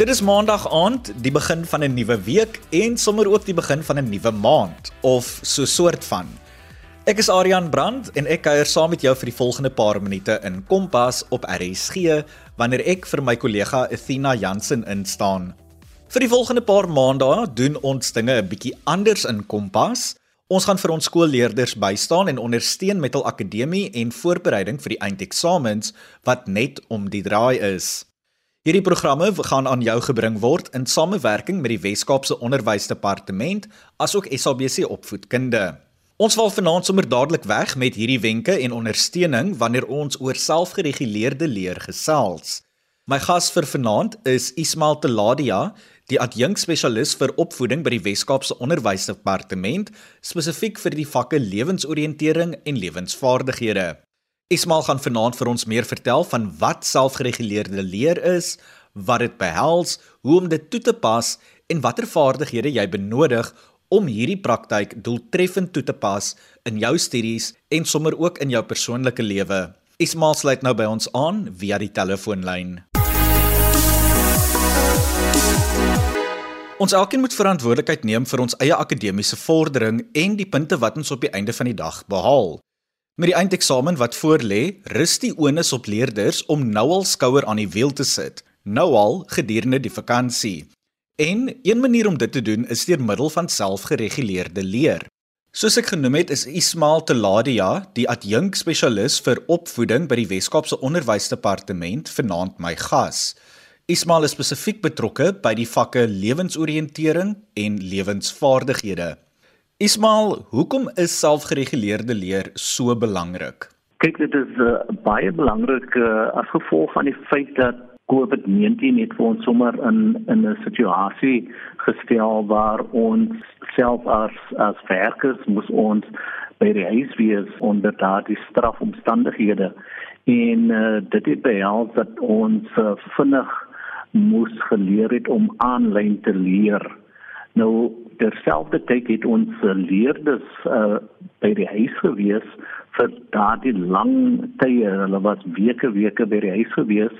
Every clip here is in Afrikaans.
Dit is maandag aand, die begin van 'n nuwe week en sommer ook die begin van 'n nuwe maand of so soort van. Ek is Adrian Brandt en ek kuier saam met jou vir die volgende paar minute in Kompas op RSG wanneer ek vir my kollega Athena Jansen instaan. Vir die volgende paar maande doen ons dinge 'n bietjie anders in Kompas. Ons gaan vir ons skoolleerders bystaan en ondersteun met hul akademie en voorbereiding vir die eindeksamens wat net om die draai is. Hierdie programme gaan aan jou gebring word in samewerking met die Wes-Kaapse Onderwysdepartement asook SABC Opvoedkunde. Ons val vanaand sommer dadelik weg met hierdie wenke en ondersteuning wanneer ons oor selfgereguleerde leer gesels. My gas vir vanaand is Ismail Teladia, die adjunk spesialis vir opvoeding by die Wes-Kaapse Onderwysdepartement, spesifiek vir die vakke lewensoriëntering en lewensvaardighede. Ismail gaan vanaand vir ons meer vertel van wat selfgereguleerde leer is, wat dit behels, hoe om dit toe te pas en watter vaardighede jy benodig om hierdie praktyk doeltreffend toe te pas in jou studies en sommer ook in jou persoonlike lewe. Ismail sluit nou by ons aan via die telefoonlyn. Ons elkeen moet verantwoordelikheid neem vir ons eie akademiese vordering en die punte wat ons op die einde van die dag behaal. Met die eindeksamen wat voorlê, rus die onus op leerders om nou al skouer aan die wiel te sit, nou al gedurende die vakansie. En een manier om dit te doen is deur middel van selfgereguleerde leer. Soos ek genoem het, is Ismail Teladia, die adjunk spesialis vir opvoeding by die Wes-Kaapse Onderwysdepartement, vanaand my gas. Ismail is spesifiek betrokke by die vakke lewensoriëntering en lewensvaardighede. Ismail, hoekom is selfgereguleerde leer so belangrik? Kyk, dit is uh, baie belangrik uh, as gevolg van die feit dat COVID-19 net vir ons sommer in in 'n situasie gestel waar ons self as as werkers moet ons by die huis wees onder daardie strafomstandighede en uh, dit het behels dat ons uh, vinnig moes geleer het om aanlyn te leer. Nou terselfdertyd het ons leerders uh, by die huis gewees vir daardie lang tye. Hulle was weke weke by die huis gewees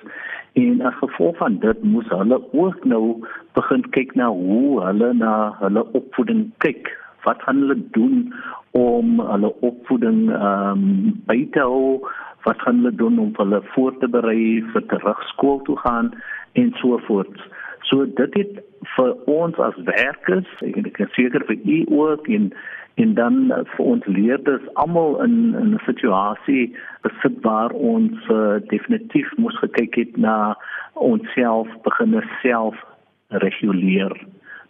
en as gevolg van dit moes hulle ook nou begin kyk na hoe hulle na hulle opvoeding kyk. Wat gaan hulle doen om hulle opvoeding ehm um, by te hou? Wat gaan hulle doen om hulle voor te berei vir terugskool toe gaan en so voort? So dit het vir ons as werkers ek is seker vir u ook en en dan vir ons leerders almal in 'n situasie besit waar ons uh, definitief moes gekyk het na onsself beginne self reguleer.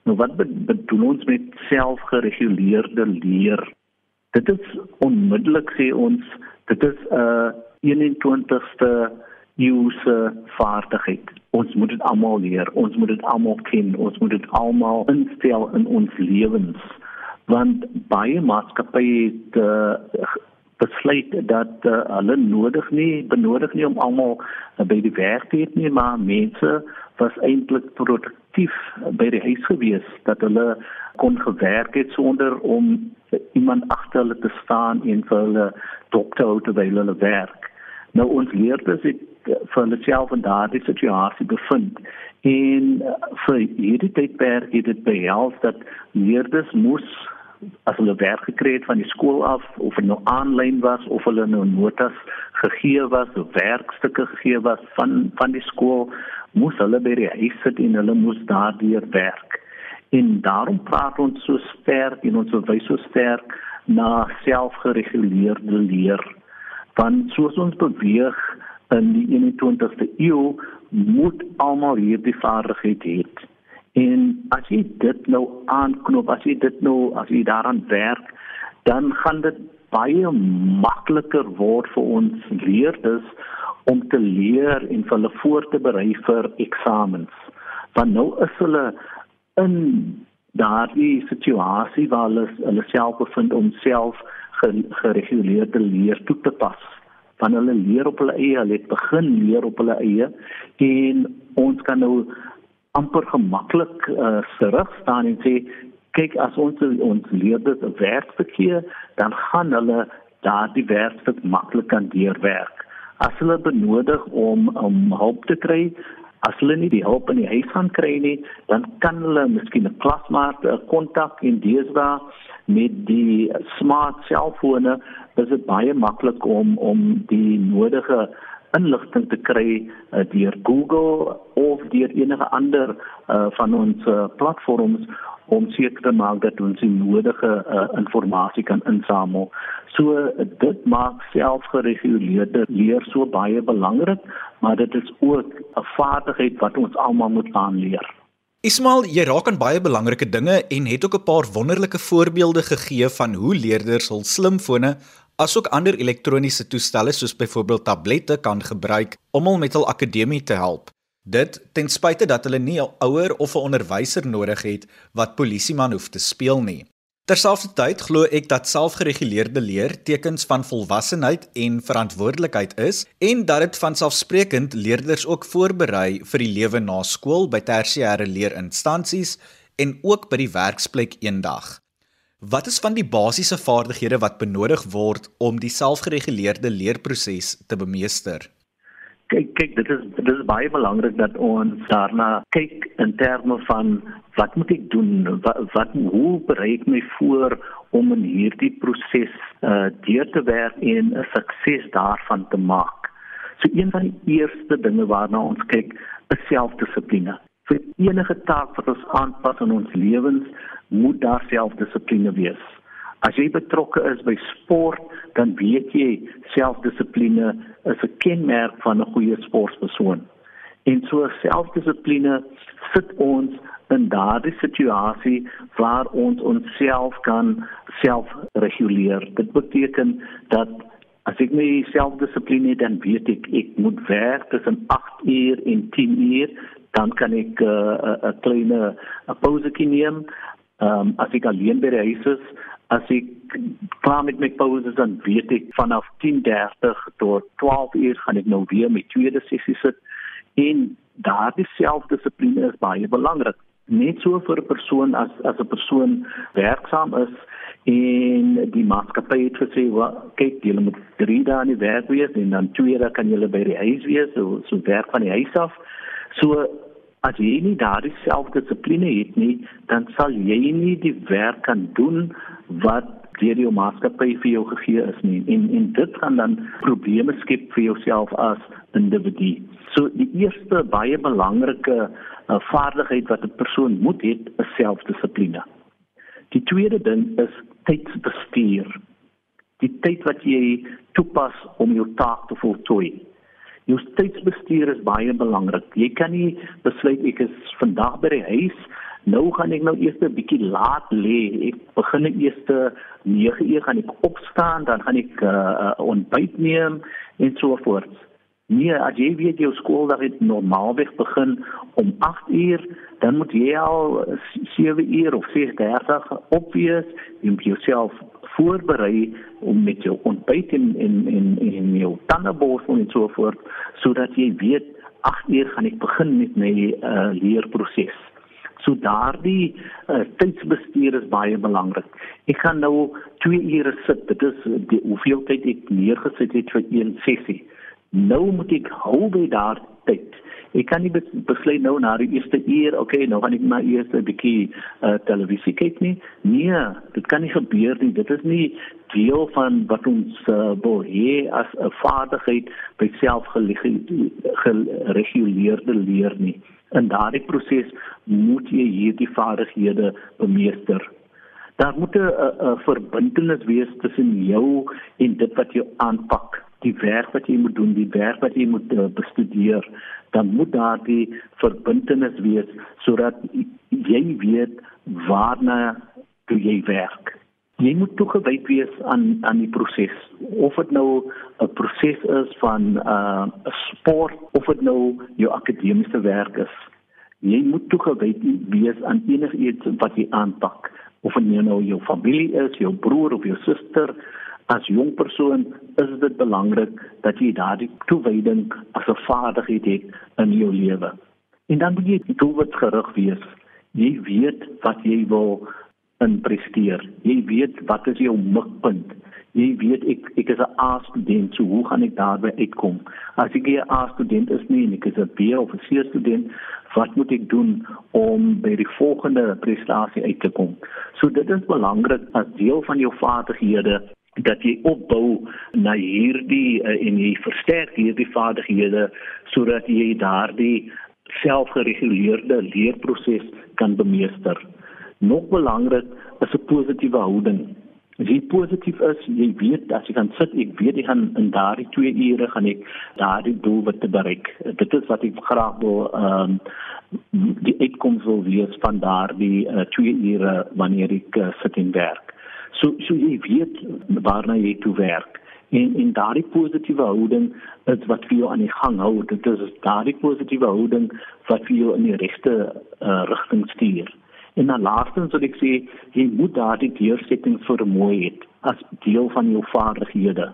Nou wat bedoel ons met selfgereguleerde leer? Dit is onmiddellik sê ons dit is 'n uh, 21ste eeuse vaardigheid ons moet dit almal leer. Ons moet dit almal ken. Ons moet dit almal instel in ons lewens. Want baie maatskappye het uh, besluit dat uh, hulle nodig nie benodig nie om almal uh, by die werk te hê nie maar mense was eintlik produktief by die huis gewees dat hulle kon gewerk het sonder om iemand agter hulle te staan en vir hulle dokter te by hulle werk. Nou ons leerders het vir hulle self in daardie situasie bevind. En uh, vir hierdie tydperk het dit behels dat leerders moes as hulle werk gekry het van die skool af of hulle nou aanlyn was of hulle nou notas gegee was of werkstukke gegee was van van die skool moes hulle by die huis sit en hulle moes daardeur werk. En daarom praat ons so sterk en ons wys so sterk na selfgereguleerde leer. Want soos ons beweeg in die 21ste eeu moet almal hierdie vaardigheid hê. En as jy dit nou aanknop, as jy dit nou as jy daaraan werk, dan gaan dit baie makliker word vir ons leerders om te leer en hulle voor te berei vir eksamens. Want nou is hulle in daardie situasie waar hulle hulle self bevind om self gereguleerde leer toe te pas van hulle leer op hulle eie, hulle het begin leer op hulle eie en ons kan nou amper gemaklik uh, terug staan en sê kyk as ons ons leerders 'n werkstuk gee, dan gaan hulle daardie werkstuk maklik kan deurwerk. As hulle benodig om om hulp te kry, As hulle nie die hulp in die huis gaan kry nie, dan kan hulle miskien 'n klasmaat kontak in deesdae met die smart selfone is dit baie maklik om om die nodige inligting te kry uh, deur Google of deur enige ander uh, van ons uh, platforms om seker te maak dat ons die nodige uh, inligting kan insamel. So uh, dit maak selfgereguleerde leer so baie belangrik, maar dit is ook 'n vaardigheid wat ons almal moet aanleer. Ismail, jy raak aan baie belangrike dinge en het ook 'n paar wonderlike voorbeelde gegee van hoe leerders hul slimfone asook ander elektroniese toestelle soos byvoorbeeld tablette kan gebruik om hul met hul akademie te help. Dit ten spyte dat hulle nie 'n ouer of 'n onderwyser nodig het wat polisieman hoef te speel nie. Terselfdertyd glo ek dat selfgereguleerde leer tekens van volwassenheid en verantwoordelikheid is en dat dit van selfsprekend leerders ook voorberei vir die lewe na skool by tersiêre leerinstansies en ook by die werksplek eendag. Wat is van die basiese vaardighede wat benodig word om die selfgereguleerde leerproses te bemeester? kyk kyk dit is dit is baie belangrik dat ons daarna kyk in terme van wat moet ek doen wat, wat hoe berei ek my voor om in hierdie proses uh, deur te werk en 'n sukses daarvan te maak. So een van die eerste dinge waarna ons kyk is selfdissipline. Vir enige taak wat ons aanpas in ons lewens, moet daar selfdissipline wees. As jy betrokke is by sport, dan weet jy selfdissipline is 'n kenmerk van 'n goeie sportpersoon. En so selfdissipline sit ons in daardie situasie waar ons onsself kan selfreguleer. Dit beteken dat as ek my selfdissipline dan weet ek ek moet werk tussen 8 uur en 10 uur, dan kan ek 'n uh, 'n kleine 'n pausetjie neem. Ehm um, as ek alleen by die huis is, as ek klaar met my pauses dan weet ek vanaf 10:30 tot 12 uur gaan ek nou weer met tweede sessie sit. En daardie selfdissipline is baie belangrik. Net so vir 'n persoon as as 'n persoon werksaam is en die maatskappy het gesê wat kyk julle moet drie dae in die werk wees en dan twee dae kan julle by die huis wees. So so werk van die huis af. So as jy nie daardie selfdissipline het nie dan sal jy nie die werk kan doen wat deur jou maatskappy vir jou gegee is nie en en dit gaan dan probleme skep vir jouself as individu. So die eerste baie belangrike uh, vaardigheid wat 'n persoon moet hê is selfdissipline. Die tweede ding is tydsbestuur. Die tyd wat jy toepas om jou taak te voltooi. Jou tydsbestuur is baie belangrik. Jy kan nie besluit ek is vandag by die huis Nou gaan ek nou eers 'n bietjie laat lê. Ek begin eers 9 uur gaan ek opstaan, dan gaan ek uh, ontbyt neem en so voort. Nee, as jy weet jou skooldag het normaalweg begin om 8 uur, dan moet jy al 7 uur of 6:30 op wees en jouself voorberei om met jou ontbyt en en en en jou tandeborsel en so voort sodat jy weet 8 uur gaan ek begin met my uh, leerproses. So daardie uh, tydsbestuur is baie belangrik. Ek gaan nou 2 ure sit. Dit is die hoeveel tyd ek neergesit het vir een sessie. Nou moet ek hou by daardie tyd. Ek kan nie besluit nou na die eerste uur, okay, nou gaan ek maar eers 'n bietjie uh, televisie kyk nie. Nee, dit kan nie gebeur nie. Dit is nie deel van wat ons uh, wil hê as 'n vaardigheid by selfgereguleerde leer nie in daardie proses moet jy hierdie vaardighede bemeester. Daar moet 'n verbintenis wees tussen jou en dit wat jy aanpak, die werk wat jy moet doen, die werk wat jy moet uh, bestudeer. Dan moet daardie verbintenis wees sodat jy weet waarna jy werk. Jy moet toegewyd wees aan aan die proses. Of dit nou 'n proses is van 'n uh, sport of dit nou jou akademiese werk is. Jy moet toegewyd wees aan enigiets wat jy aanpak. Of dit nou jou familie is jou broer of jou suster as jong persoon is dit belangrik dat jy daardie toewyding as 'n vaardigheid het in jou lewe en dan moet jy doelwitgerig wees jy weet wat jy wil in presteer. Jy weet wat is jou mikpunt. jy weet ek ek is 'n A student, so hoe gaan ek daarby uitkom? As ek 'n A student is nie en ek is 'n B of 'n C student, wat moet ek doen om by die volgende prestasie uit te kom? So dit is belangrik as deel van jou vaardighede dat jy opbou na hierdie uh, en jy versterk hierdie vaardighede sodat jy daardie selfgereguleerde leerproses kan bemeester. Nog belangrik is 'n positiewe houding. As jy positief is, jy weet as jy kan sit, ek weet jy gaan in daardie 2 ure gaan ek daardie doel wat te bereik. Dit is wat ek graag wil ehm um, die uitkoms wil wees van daardie 2 uh, ure wanneer ek uh, sit en werk. So so jy weet waarna jy toe werk. En en daardie positiewe houding is wat vir jou aan die gang hou. Dit is daardie positiewe houding wat vir jou in die regte uh, rigting stuur. En dan laastens wil ek sê jy moet daardie deursettings vermoë hê as deel van jou vaardighede.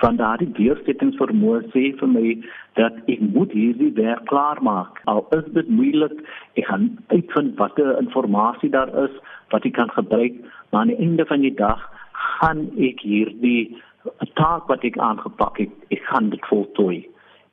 Van daardie deursettings vermoë sê vir my dat ek moet hierdie werk klaar maak. Al is dit moeilik, ek gaan uitvind watter inligting daar is wat ek kan gebruik, maar aan die einde van die dag gaan ek hierdie taak wat ek aangepak het, ek gaan dit voltooi.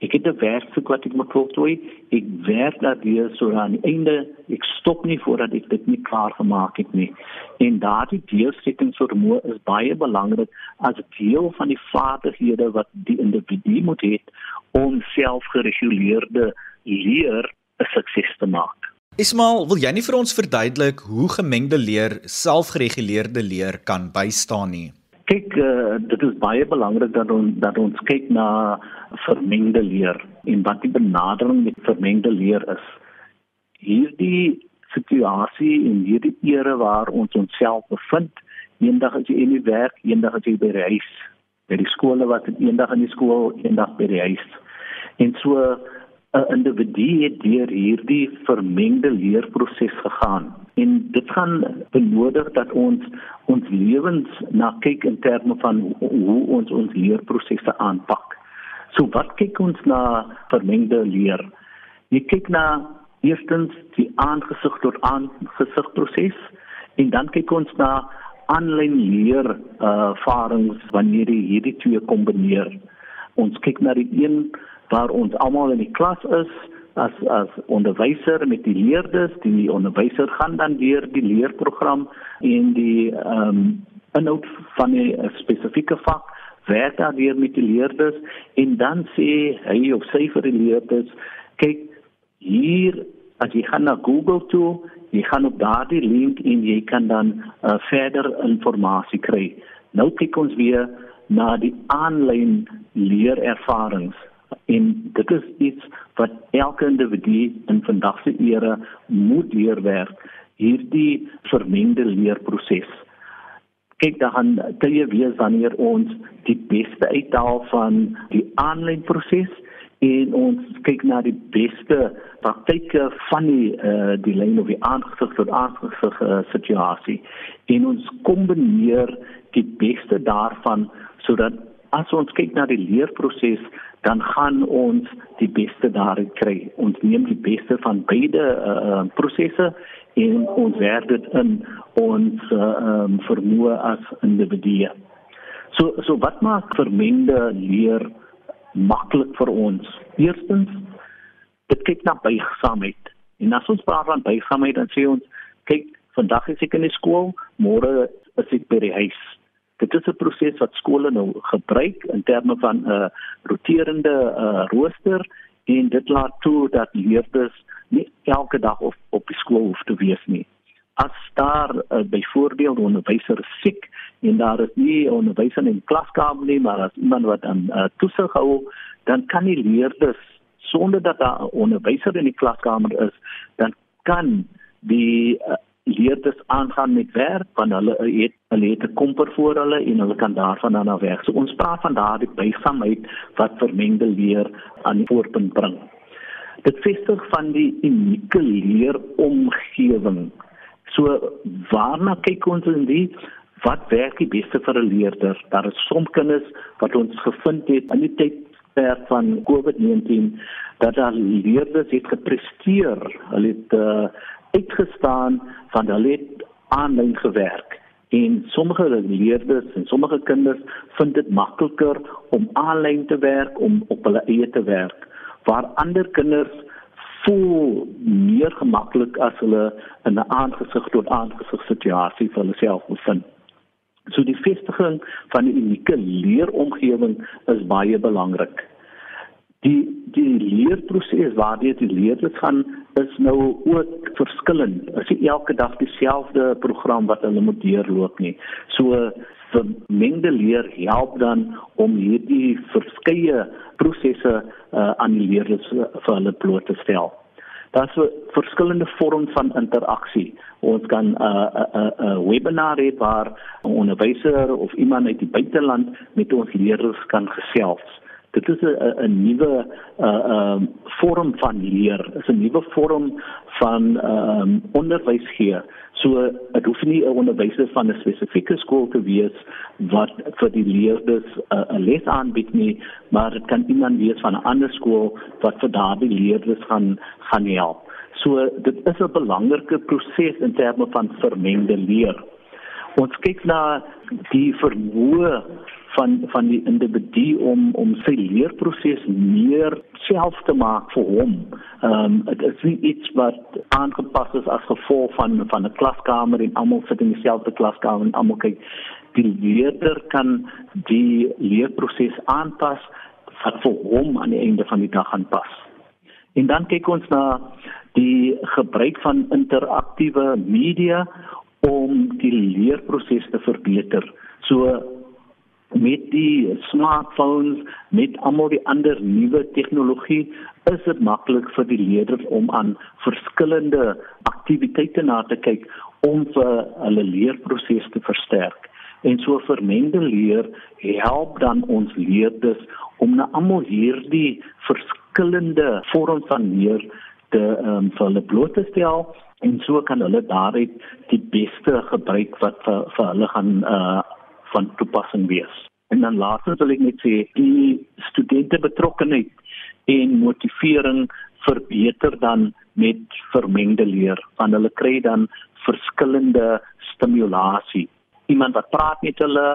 Ek het 'n werkstuk wat ek moet voltooi. Ek werk daardeur so aan die einde. Ek stop nie voordat ek dit nie klaar gemaak het nie. En daardie deursettingsvermoë is baie belangrik as deel van die vaardighede wat die individu moet hê om selfgereguleerde leer sukses te maak. Ismail, wil jy nie vir ons verduidelik hoe gemengde leer selfgereguleerde leer kan bystaan nie? Kyk, uh, dit is baie belangrik dat ons dat ons kyk na vermengde leer en wat die benadering met vermengde leer is. Hierdie situasie en hierdie era waar ons onsself bevind, eendag as jy in die werk, eendag as jy by die huis, by die skole wat eendag in die skool, eendag by die huis. En so 'n individu het deur hierdie vermengde leerproses gegaan en dit gaan benodig dat ons ons lewens na kyk in terme van hoe ons ons leerprosesse aanpak. So wat kyk ons na vermengde leer? Jy kyk na eerstens die aangesig tot aangesig proses en dan kyk ons na aanlyn leer uh ervarings wanneer jy hierdie twee kombineer. Ons kyk na die een waar ons almal in die klas is as as onderwyser met die leerders, die onderwyser gaan dan deur die leerprogram en die ehm um, inhoud van 'n spesifieke vak werk daar weer met die leerders en dan sê hy of sy vir die leerders kyk hier as jy gaan na Google toe jy gaan op daardie link en jy kan dan uh, verder inligting kry. Nou kyk ons weer na die aanlyn leerervarings en dit is iets wat elke individu in vandag se era moet leerwerk hierdie vermengde leerproses. Kyk dan kan jy weet wanneer ons die beste uithaal van die aanlyn proses en ons kyk na die beste praktyke van die uh, die lyn of die aangesig tot aangesig uh, situasie. En ons kombineer die beste daarvan sodat as ons kyk na die leerproses dan gaan ons die beste daarin kry. Ons neem die beste van beide uh, prosesse en ons werk dit in ons uh, um, vermoë as individue. So so wat maak vermengde leer maklik vir ons? Eerstens, dit kyk na buigsaamheid. En as ons praat van buigsaamheid, dan sê ons, kyk, vandag is ek in die skool, môre is ek by die huis. Dit is 'n proses wat skole nou gebruik in terme van 'n uh, roterende uh, rooster en dit laat toe dat leerders nie elke dag op op die skool hoef te wees nie. As daar uh, byvoorbeeld 'n onderwyser siek en daar is nie 'n onderwyser in die klaskamer nie, maar as iemand wat aan uh, toesig hou, dan kan die leerders sonder dat daar 'n onderwyser in die klaskamer is, dan kan die uh, leerders aangaan met werk want hulle het 'n komper voor hulle en hulle kan daarvan dan af werk. So ons praat van daardie bysaamheid wat vermengde leer aan die voorpunt bring. Dit vestig van die unieke leeromgewing. So waarna kyk ons in die wat werk die beste vir 'n leerder? Daar is soms kinders wat ons gevind het in die tyd van COVID-19 dat daar leerders het gepresteer. Hulle het uh, uitgestaan van hulle het aanlyn gewerk En sommige leerders en sommige kinders vind dit makliker om aanlyn te werk om op hulle eie te werk, waar ander kinders voel meer gemaklik as hulle in 'n aangesig tot aangesig situasie vir hulle self bevind. So die vestiging van 'n unieke leeromgewing is baie belangrik die die leerproses waardeur die leerders gaan is nou ook verskillend. Dit is elke dag dieselfde program wat hulle moet deurloop nie. So vir mengde leer help dan om hierdie verskeie prosesse uh, aan die leerders uh, vir hulle bloot te stel. Daar's verskillende vorms van interaksie. Ons kan 'n uh, 'n uh, 'n uh, uh, webinar hê waar 'n onderwyser of iemand uit die buiteland met ons leerders kan gesels dit is 'n 'n nuwe uh um vorm van leer, is 'n nuwe vorm van um onderwys gee. So dit hoef nie 'n onderwyser van 'n spesifieke skool te wees wat vir die leerders 'n uh, les aanbied nie, maar dit kan iemand wees van 'n ander skool wat vir daardie leerders gaan gaan help. So dit is 'n belangrike proses in terme van vermengde leer. Ons kyk na die vermoë van van die individu om om sy leerproses meer self te maak vir hom. Ehm um, dit is nie iets wat aangepas is as gevolg van van 'n klaskamer en almal sit in dieselfde klaskamer en almal kyk die leerder kan die leerproses aanpas wat vir hom aan die einde van die dag aanpas. En dan kyk ons na die gebruik van interaktiewe media om die leerproses te verbeter. So met die smartphones, met almal die ander nuwe tegnologie, is dit maklik vir die leerders om aan verskillende aktiwiteite na te kyk om vir hulle leerproses te versterk. En so vermengde leer help dan ons leerders om na almal hierdie verskillende vorms van leer te um, vir hulle bloot te stel en so kan hulle daaruit die beste gebruik wat vir, vir hulle gaan uh van toepassing wees. En dan laastens wil ek net sê die studente betrokkenheid en motivering verbeter dan met vermengde leer want hulle kry dan verskillende stimulasie. Iemand wat praat met hulle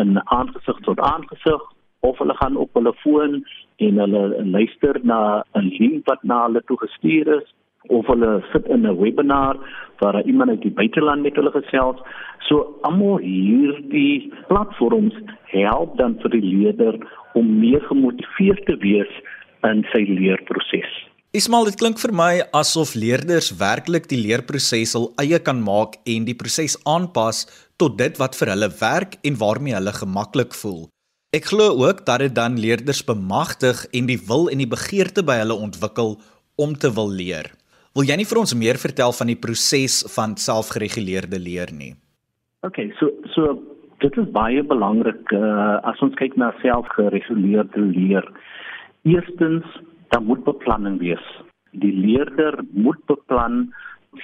in aangesig tot aangesig of hulle gaan op hulle foon en hulle luister na 'n link wat na hulle toe gestuur is of hulle sit in 'n webinar waar iemand uit die buiteland met hulle gesels. So almal hierdie platforms help dan vir die leerder om meer gemotiveerd te wees in sy leerproses. Ismail, dit klink vir my asof leerders werklik die leerproses hul eie kan maak en die proses aanpas tot dit wat vir hulle werk en waarmee hulle gemaklik voel. Ek glo ook dat dit dan leerders bemagtig en die wil en die begeerte by hulle ontwikkel om te wil leer. Wil jy nie vir ons meer vertel van die proses van selfgereguleerde leer nie? OK, so so dit is baie belangrik uh, as ons kyk na selfgereguleerde leer. Eerstens, daar moet beplanning wees. Die leerder moet beplan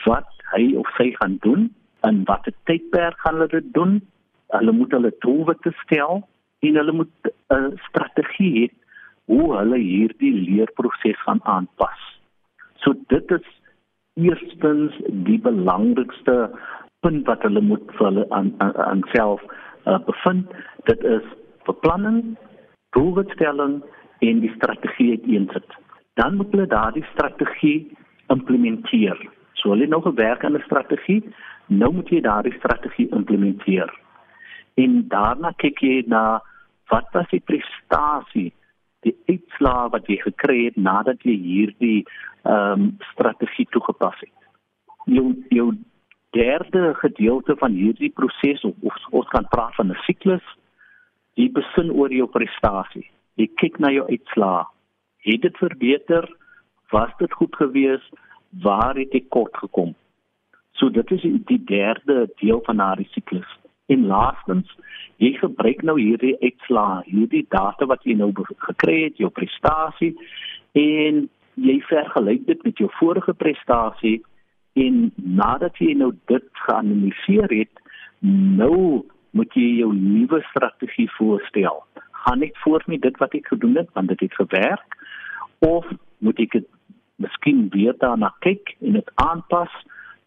wat hy of sy gaan doen en watter tydperk gaan hulle dit doen. Hulle moet hulle doelwitte stel en hulle moet 'n strategie hê hoe hulle hierdie leerproses gaan aanpas. So dit is eerstens die belangrikste punt wat hulle moet vir hulle aan aan self uh, bevind. Dit is beplanning doelstelling en die strategie uiteensit. Dan moet hulle daardie strategie implementeer. So hulle nou gewerk aan 'n strategie nou moet jy daardie strategie implementeer. En daarna kyk jy na wat was die prestasie die uitslaa wat jy gekry het nadat jy hierdie ehm um, strategie toegepas het. Jou jou derde gedeelte van hierdie proses of, of ons kan praat van 'n siklus, jy besin oor jou prestasie. Jy kyk na jou uitslaa. Het dit verbeter? Was dit goed gewees? Waar het jy kort gekom? So dit is die derde deel van daardie siklus. En laastens, jy gebruik nou hierdie uitslaa, hierdie data wat jy nou gekry het, jou prestasie en jy vergelyk dit met jou vorige prestasie en nadat jy nou dit geanaliseer het, nou moet jy jou nuwe strategie voorstel. Gaan ek voort met dit wat ek gedoen het want dit het gewerk of moet ek dit miskien weer daarna kyk en dit aanpas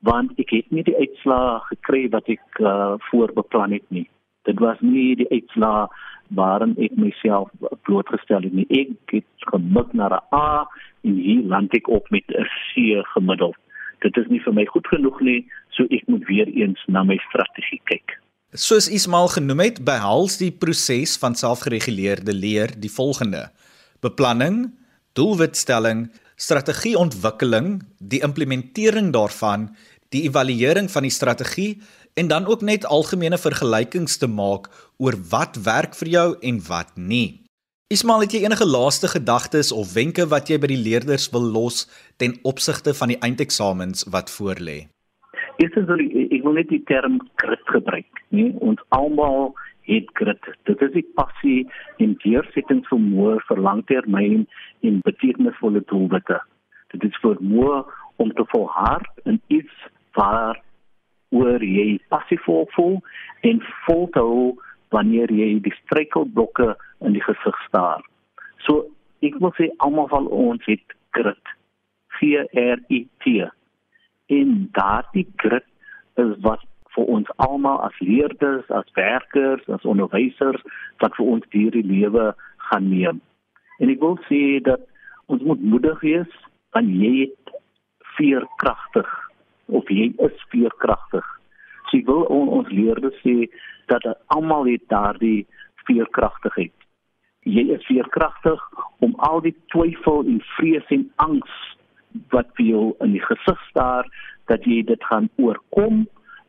want ek het nie die uitslae gekry wat ek uh, voorbeplan het nie. Dit was nie die uitslae waarin ek myself blootgestel het nie. Ek het gemik na 'n A en hier land ek op met 'n C gemiddeld. Dit is nie vir my goed genoeg nie, so ek moet weer eens na my strategie kyk. Soos Ismail genoem het, behels die proses van selfgereguleerde leer die volgende: beplanning, doelwitstelling, strategieontwikkeling, die implementering daarvan, die evaluering van die strategie en dan ook net algemene vergelykings te maak oor wat werk vir jou en wat nie. Ismail, het jy enige laaste gedagtes of wenke wat jy by die leerders wil los ten opsigte van die eindeksamens wat voorlê? Eerstens wil ek, ek wil net die term grit gebruik, nie? Ons almal het grit. Dit is die passie en deursettingsvermoë vir langtermyn en betekenisvolle doelwitte. Dit is vermoë om te volhard in iets waar oor jy passief voel en volhou wanneer jy die struikelblokke in die gesig staar. So ek wil sê almal van ons het grit. G R I T. En daardie grit is wat vir ons almal as leerders, as werkers, as onderwysers wat vir ons hierdie lewe gaan neem. En ek wil sê dat ons moet moedig wees want jy het veerkragtig of jy is veerkragtig. So ek wil on, ons leerders sê dat almal het daardie veerkragtigheid. Jy is veerkragtig om al die twyfel en vrees en angs wat vir jou in die gesig staar dat jy dit gaan oorkom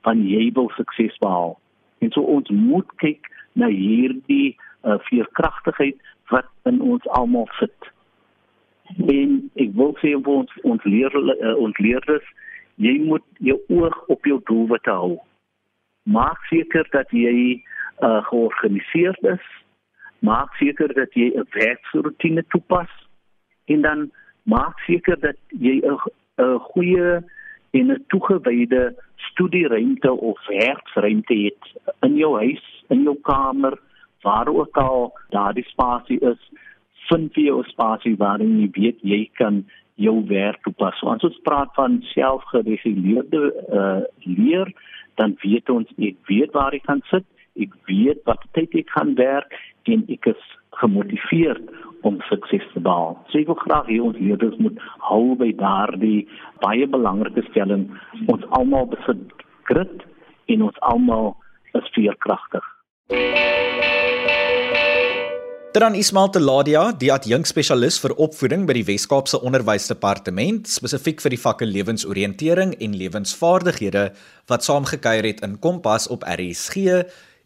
van jy wil sukses behaal. En so ons moet kyk na hierdie uh, veerkragtigheid wat in ons almal sit. En ek wil sê ons ons leer uh, ons leerders jy moet jou oog op jou doelwitte hou. Maak seker dat jy uh, georganiseerd is. Maak seker dat jy 'n werksroetine toepas en dan maak seker dat jy 'n goeie en 'n toegewyde studieruimte of werksruimte het in jou huis, in jou kamer, waar ook al daardie spasie is, vind jy 'n spasie waarin jy weet jy kan jou werk toepas. So, as ons praat van selfgereguleerde uh, leer, dan weet ons ek weet waar ek gaan sit, ek weet wat tyd ek gaan werk en ek is gemotiveerd om sukses te behaal. So ek wil graag hê ons leerders moet hou by daardie baie belangrike stelling. Ons almal besit grit en ons almal is veerkragtig. Dan Ismail Teladia, die adjunkspesialis vir opvoeding by die Wes-Kaapse Onderwysdepartement, spesifiek vir die vakke lewensoriëntering en lewensvaardighede wat saamgekuier het in Kompas op RSG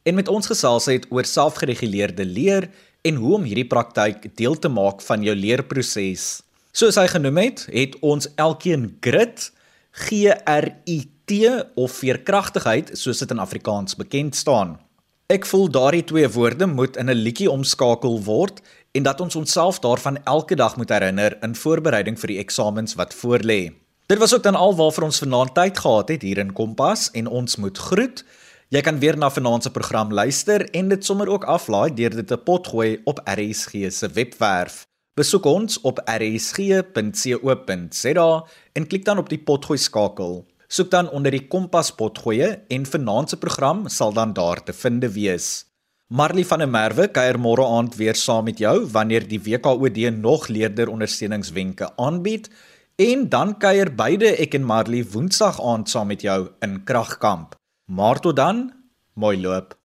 en met ons gesels het oor selfgereguleerde leer en hoe om hierdie praktyk deel te maak van jou leerproses. Soos hy genoem het, het ons elkeen grit, G R I T of veerkragtigheid soos dit in Afrikaans bekend staan. Ek voel daardie twee woorde moet in 'n liedjie omskakel word en dat ons onsself daarvan elke dag moet herinner in voorbereiding vir die eksamens wat voorlê. Dit was ook dan alwaar ons vanaand tyd gehad het hier in Kompas en ons moet groet. Jy kan weer na vanaand se program luister en dit sommer ook aflaai deur dit te potgooi op RSG se webwerf. Besoek ons op rsg.co.za en klik dan op die potgooi skakel. Soek dan onder die Kompas potgoeie en vanaand se program sal dan daar te vind wees. Marley van der Merwe kuier môre aand weer saam met jou wanneer die WKOD nog leerder ondersteuningswenke aanbied en dan kuier beide ek en Marley woensdag aand saam met jou in Kragkamp. Maar tot dan, mooi loop.